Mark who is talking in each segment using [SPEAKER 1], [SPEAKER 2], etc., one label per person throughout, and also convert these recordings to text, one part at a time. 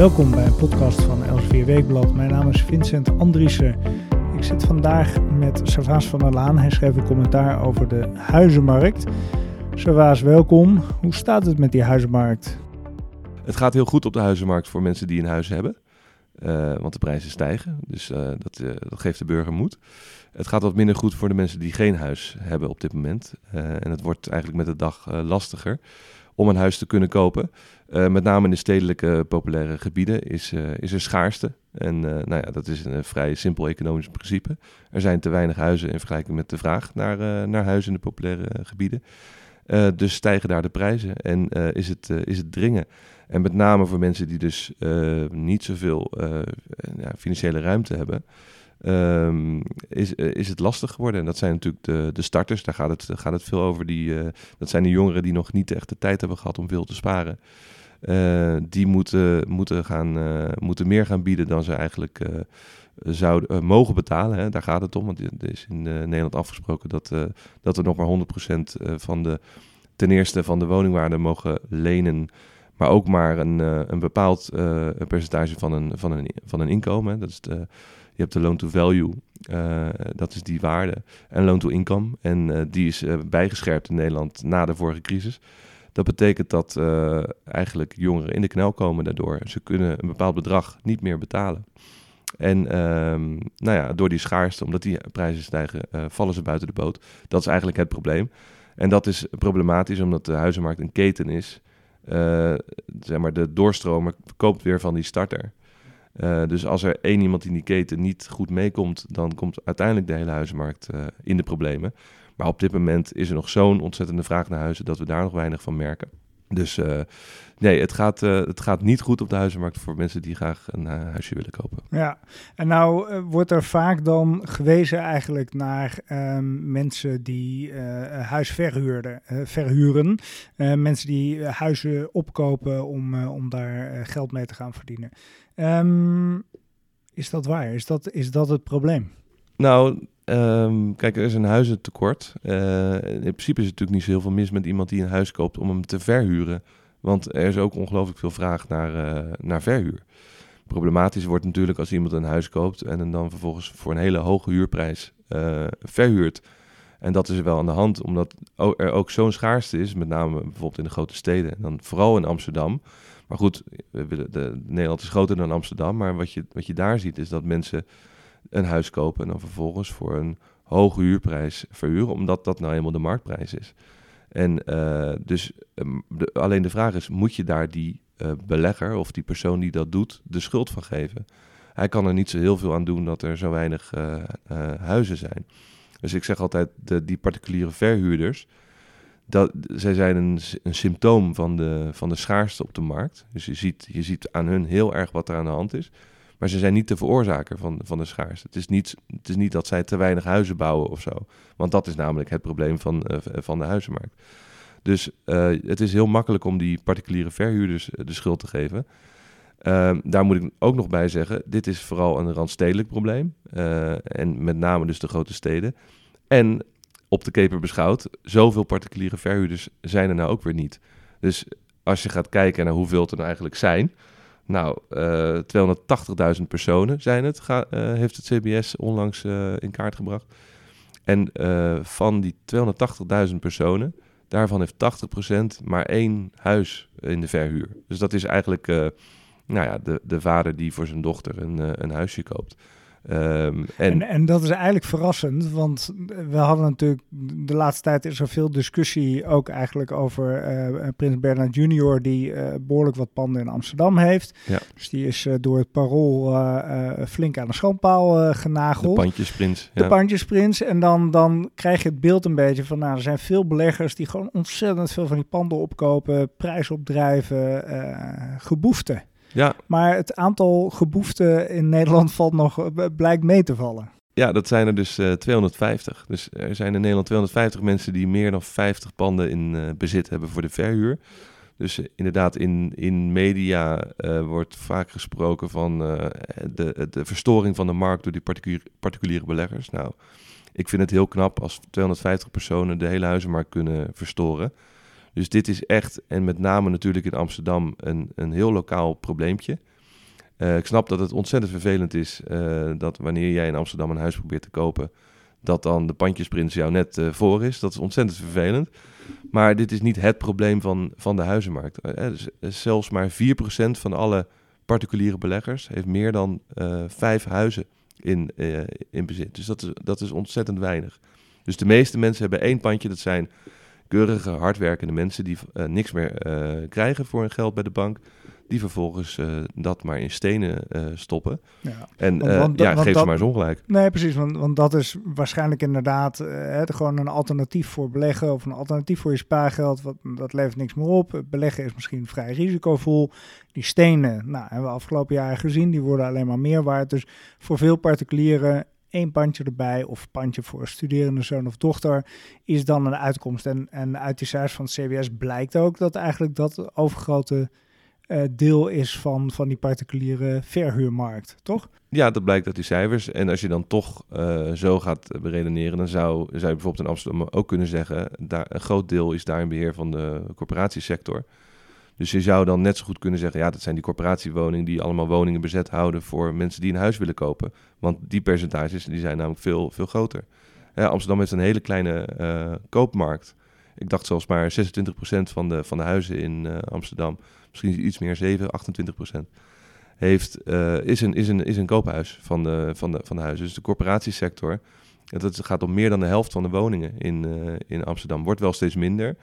[SPEAKER 1] Welkom bij een podcast van Elsevier Weekblad. Mijn naam is Vincent Andriessen. Ik zit vandaag met Servaas van der Laan. Hij schreef een commentaar over de huizenmarkt. Servaas, welkom. Hoe staat het met die huizenmarkt?
[SPEAKER 2] Het gaat heel goed op de huizenmarkt voor mensen die een huis hebben. Uh, want de prijzen stijgen, dus uh, dat, uh, dat, geeft de burger moed. Het gaat wat minder goed voor de mensen die geen huis hebben op dit moment. en het wordt eigenlijk met de dag lastiger om een huis te kunnen kopen. Met name in de stedelijke populaire gebieden is, is er schaarste. En nou ja, dat is een vrij simpel economisch principe. Er zijn te weinig huizen in vergelijking met de vraag naar, naar huizen in de populaire gebieden. dus stijgen daar de prijzen en is, het, is het dringen. En met name voor mensen die dus niet zoveel ja, financiële ruimte hebben, um, is, uh, is het lastig geworden. En dat zijn natuurlijk de, de starters, daar gaat het, gaat het veel over. Die, dat zijn de jongeren die nog niet echt de tijd hebben gehad om veel te sparen. die moeten, moeten, gaan, moeten meer gaan bieden dan ze eigenlijk zouden mogen betalen. Hè. Daar gaat het om, want er is in Nederland afgesproken dat, dat er nog maar 100% van de, ten eerste van de woningwaarde mogen lenen maar ook maar een, een bepaald percentage van een, van een, van een inkomen. Dat is de, je hebt de loan to value, uh, dat is die waarde, en loan to income. En die is bijgescherpt in Nederland na de vorige crisis. Dat betekent dat eigenlijk jongeren in de knel komen daardoor. Ze kunnen een bepaald bedrag niet meer betalen. En um, nou ja, door die schaarste, omdat die prijzen stijgen, vallen ze buiten de boot. Dat is eigenlijk het probleem. En dat is problematisch omdat de huizenmarkt een keten is zeg maar, de doorstromer koopt weer van die starter. Uh, dus als er één iemand in die keten niet goed meekomt, dan komt uiteindelijk de hele huizenmarkt uh, in de problemen. Maar op dit moment is er nog zo'n ontzettende vraag naar huizen dat we daar nog weinig van merken. Dus uh, nee, het gaat, uh, het gaat niet goed op de huizenmarkt voor mensen die graag een uh, huisje willen kopen.
[SPEAKER 1] Ja, en nou wordt er vaak dan gewezen eigenlijk naar um, mensen die huis verhuurden, verhuren. mensen die huizen opkopen om, om daar geld mee te gaan verdienen. Um, is dat waar? Is dat, is dat het probleem?
[SPEAKER 2] Nou, Um, kijk, er is een huizentekort. Uh, in principe is het natuurlijk niet zo heel veel mis met iemand die een huis koopt om hem te verhuren. Want er is ook ongelooflijk veel vraag naar, uh, naar verhuur. Problematisch wordt natuurlijk als iemand een huis koopt en hem dan vervolgens voor een hele hoge huurprijs uh, verhuurt. En dat is wel aan de hand, omdat er ook zo'n schaarste is, met name bijvoorbeeld in de grote steden. En dan vooral in Amsterdam. Maar goed, we willen de, Nederland is groter dan Amsterdam. Maar wat je, wat je daar ziet is dat mensen een huis kopen en dan vervolgens voor een hoge huurprijs verhuren, omdat dat nou eenmaal de marktprijs is. En uh, dus de, alleen de vraag is, moet je daar die uh, belegger of die persoon die dat doet, de schuld van geven? Hij kan er niet zo heel veel aan doen dat er zo weinig uh, huizen zijn. Dus ik zeg altijd, de, die particuliere verhuurders, dat, zij zijn een, een symptoom van de, van de schaarste op de markt. Dus je ziet, je ziet aan hun heel erg wat er aan de hand is. Maar ze zijn niet de veroorzaker van, van de schaarste. Het is, niet, het is niet dat zij te weinig huizen bouwen of zo. Want dat is namelijk het probleem van, uh, van de huizenmarkt. Dus uh, het is heel makkelijk om die particuliere verhuurders de schuld te geven. Uh, daar moet ik ook nog bij zeggen, dit is vooral een randstedelijk probleem. en met name dus de grote steden. En op de keper beschouwd, zoveel particuliere verhuurders zijn er nou ook weer niet. Dus als je gaat kijken naar hoeveel er nou eigenlijk zijn... Nou, uh, 280.000 personen zijn het, ga, uh, heeft het CBS onlangs uh, in kaart gebracht. En van die 280.000 personen, daarvan heeft 80% maar één huis in de verhuur. Dus dat is eigenlijk nou ja, de, de vader die voor zijn dochter een, een huisje koopt.
[SPEAKER 1] Um, en, en, en, dat is eigenlijk verrassend, want we hadden natuurlijk de laatste tijd is er veel discussie ook eigenlijk over uh, Prins Bernard Junior, die uh, behoorlijk wat panden in Amsterdam heeft. Ja. Dus die is uh, door het parool flink aan de schoonpaal genageld.
[SPEAKER 2] De pandjesprins.
[SPEAKER 1] De ja. pandjesprins. En dan, dan krijg je het beeld een beetje van, nou, er zijn veel beleggers die gewoon ontzettend veel van die panden opkopen, prijs opdrijven, geboefte.
[SPEAKER 2] Ja.
[SPEAKER 1] Maar het aantal geboeften in Nederland valt nog, eh, blijkt mee te vallen.
[SPEAKER 2] Ja, dat zijn er dus uh, eh, 250. Dus er zijn in Nederland 250 mensen die meer dan 50 panden in uh, bezit hebben voor de verhuur. Dus uh, inderdaad, in, in media wordt vaak gesproken van de, de verstoring van de markt door die particulier, particuliere beleggers. Nou, ik vind het heel knap als 250 personen de hele huizenmarkt kunnen verstoren. Dus dit is echt, en met name natuurlijk in Amsterdam, een, een heel lokaal probleempje. Uh, ik snap dat het ontzettend vervelend is uh, dat wanneer jij in Amsterdam een huis probeert te kopen, dat dan de pandjesprins jou net uh, voor is. Dat is ontzettend vervelend. Maar dit is niet het probleem van, van de huizenmarkt. Dus, zelfs maar 4% van alle particuliere beleggers heeft meer dan vijf huizen in, in bezit. Dus dat is, dat is ontzettend weinig. Dus de meeste mensen hebben één pandje. Dat zijn keurige, hardwerkende mensen die niks meer krijgen voor hun geld bij de bank die vervolgens uh, dat maar in stenen stoppen. Ja. En want, want, ja, geef ze maar eens ongelijk.
[SPEAKER 1] Nee, precies, want, want dat is waarschijnlijk inderdaad het, gewoon een alternatief voor beleggen of een alternatief voor je spaargeld. Wat, dat levert niks meer op. Beleggen is misschien vrij risicovol. Die stenen, nou, hebben we afgelopen jaren gezien, die worden alleen maar meer waard. Dus voor veel particulieren één pandje erbij of pandje voor studerende zoon of dochter is dan een uitkomst. En, en uit die cijfers van het CBS blijkt ook dat eigenlijk dat overgrote uh, deel is van, van die particuliere verhuurmarkt, toch?
[SPEAKER 2] Ja, dat blijkt uit die cijfers. En als je dan toch uh, zo gaat beredeneren, dan zou, zou je bijvoorbeeld in Amsterdam ook kunnen zeggen, daar, een groot deel is daar in beheer van de corporatiesector. Dus je zou dan net zo goed kunnen zeggen, ja, dat zijn die corporatiewoningen die allemaal woningen bezet houden voor mensen die een huis willen kopen. Want die percentages die zijn namelijk veel, veel groter. Amsterdam heeft een hele kleine uh, koopmarkt. Ik dacht zelfs maar 26% van de, van de huizen in uh, Amsterdam misschien iets meer, 7, 28 procent, heeft, uh, is, een, is, een, is een koophuis van de, van, de, van de huizen. Dus de corporatiesector, dat gaat om meer dan de helft van de woningen in, in Amsterdam. Wordt wel steeds minder.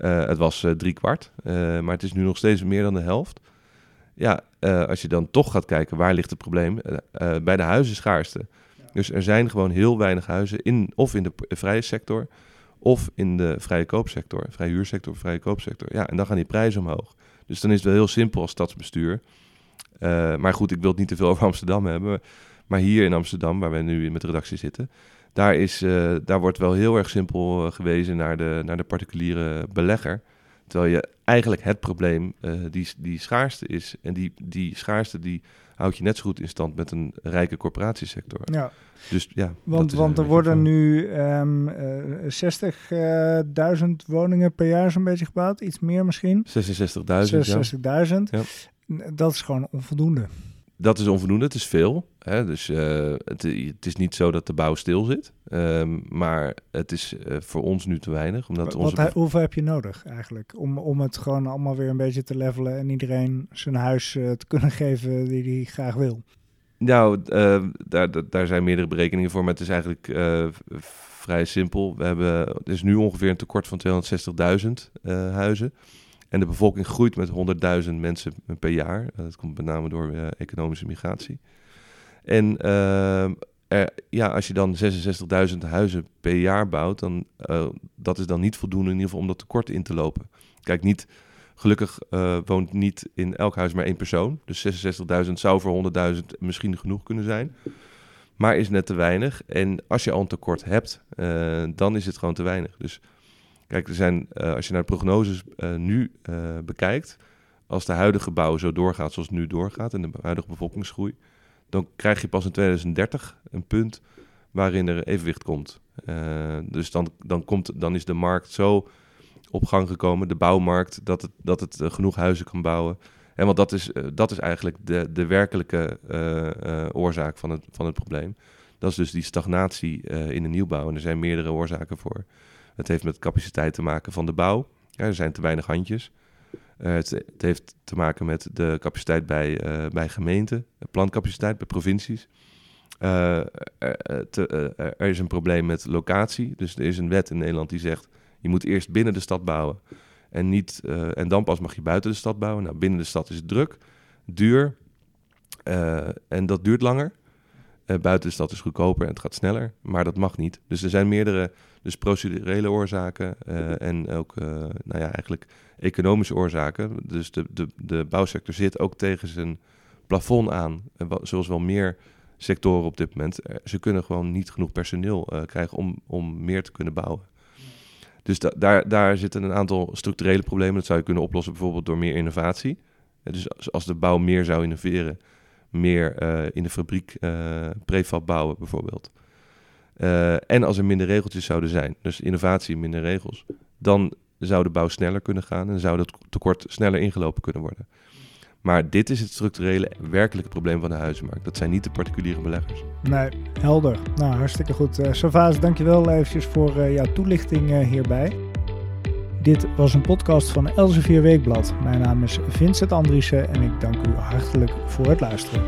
[SPEAKER 2] Uh, het was drie kwart, maar het is nu nog steeds meer dan de helft. Ja, als je dan toch gaat kijken, waar ligt het probleem? bij de huizenschaarste. Dus er zijn gewoon heel weinig huizen, in, of in de vrije sector, of in de vrije koopsector, vrije huursector, vrije koopsector. Ja, en dan gaan die prijzen omhoog. Dus dan is het wel heel simpel als stadsbestuur. Uh, maar goed, ik wil het niet te veel over Amsterdam hebben. Maar hier in Amsterdam, waar we nu met de redactie zitten, daar, is, uh, daar wordt wel heel erg simpel uh, gewezen naar de, naar de particuliere belegger. Terwijl je eigenlijk het probleem die, die schaarste is. En die, die schaarste die houd je net zo goed in stand met een rijke corporatiesector.
[SPEAKER 1] Ja.
[SPEAKER 2] Dus ja.
[SPEAKER 1] Want, want er worden nu um, uh, 60.000 woningen per jaar zo'n beetje gebouwd, iets meer misschien.
[SPEAKER 2] 66.000. 66.000.
[SPEAKER 1] Ja. Dat is gewoon onvoldoende
[SPEAKER 2] dat is onvoldoende, het is veel. Hè? Dus uh, het, het, is niet zo dat de bouw stil zit. Um, maar het is uh, voor ons nu te weinig. Omdat
[SPEAKER 1] Wat, onze... hoeveel heb je nodig eigenlijk? Om, om het gewoon allemaal weer een beetje te levelen en iedereen zijn huis uh, te kunnen geven die hij graag wil?
[SPEAKER 2] Nou, daar, daar zijn meerdere berekeningen voor, maar het is eigenlijk vrij simpel. We hebben, er is nu ongeveer een tekort van 260.000 huizen. En de bevolking groeit met 100.000 mensen per jaar. Eh, dat komt met name door uh, economische migratie. En ja, als je dan 66.000 huizen per jaar bouwt, dan dat is dan niet voldoende in ieder geval om dat tekort in te lopen. Kijk, niet, gelukkig woont niet in elk huis maar één persoon. Dus 66.000 zou voor 100.000 misschien genoeg kunnen zijn. Maar is net te weinig. En als je al een tekort hebt, dan is het gewoon te weinig. Dus Kijk, er zijn, uh, als je naar de prognoses uh, nu uh, bekijkt, als de huidige bouw zo doorgaat zoals het nu doorgaat en de huidige bevolkingsgroei, dan krijg je pas in 2030 een punt waarin er evenwicht komt. dus dan, dan, komt, dan is de markt zo op gang gekomen, de bouwmarkt, dat het, dat het genoeg huizen kan bouwen. En want dat is, dat is eigenlijk de, de werkelijke oorzaak van het, van het probleem. Dat is dus die stagnatie in de nieuwbouw. En er zijn meerdere oorzaken voor. Het heeft met capaciteit te maken van de bouw. Er zijn te weinig handjes. Uh, het, het, heeft te maken met de capaciteit bij, uh, bij gemeenten, plancapaciteit bij provincies. Te, er is een probleem met locatie. Dus er is een wet in Nederland die zegt: je moet eerst binnen de stad bouwen. En, niet, en dan pas mag je buiten de stad bouwen. Nou, binnen de stad is het druk, duur en dat duurt langer. Buiten de stad is goedkoper en het gaat sneller, maar dat mag niet. Dus er zijn meerdere dus procedurele oorzaken uh, en ook uh, nou ja, eigenlijk economische oorzaken. Dus de, de, de bouwsector zit ook tegen zijn plafond aan, zoals wel meer sectoren op dit moment. Ze kunnen gewoon niet genoeg personeel krijgen om, om meer te kunnen bouwen. Dus da daar, daar zitten een aantal structurele problemen. Dat zou je kunnen oplossen bijvoorbeeld door meer innovatie. Dus als de bouw meer zou innoveren, meer in de fabriek prefab bouwen bijvoorbeeld. Uh, en als er minder regeltjes zouden zijn, dus innovatie, minder regels, dan zou de bouw sneller kunnen gaan en zou dat tekort sneller ingelopen kunnen worden. Maar dit is het structurele, werkelijke probleem van de huizenmarkt. Dat zijn niet de particuliere beleggers.
[SPEAKER 1] Nee, helder. Nou, hartstikke goed. Uh, dankjewel eventjes voor uh, jouw toelichting uh, hierbij. Dit was een podcast van Elsevier Weekblad. Mijn naam is Vincent Andriessen en ik dank u hartelijk voor het luisteren.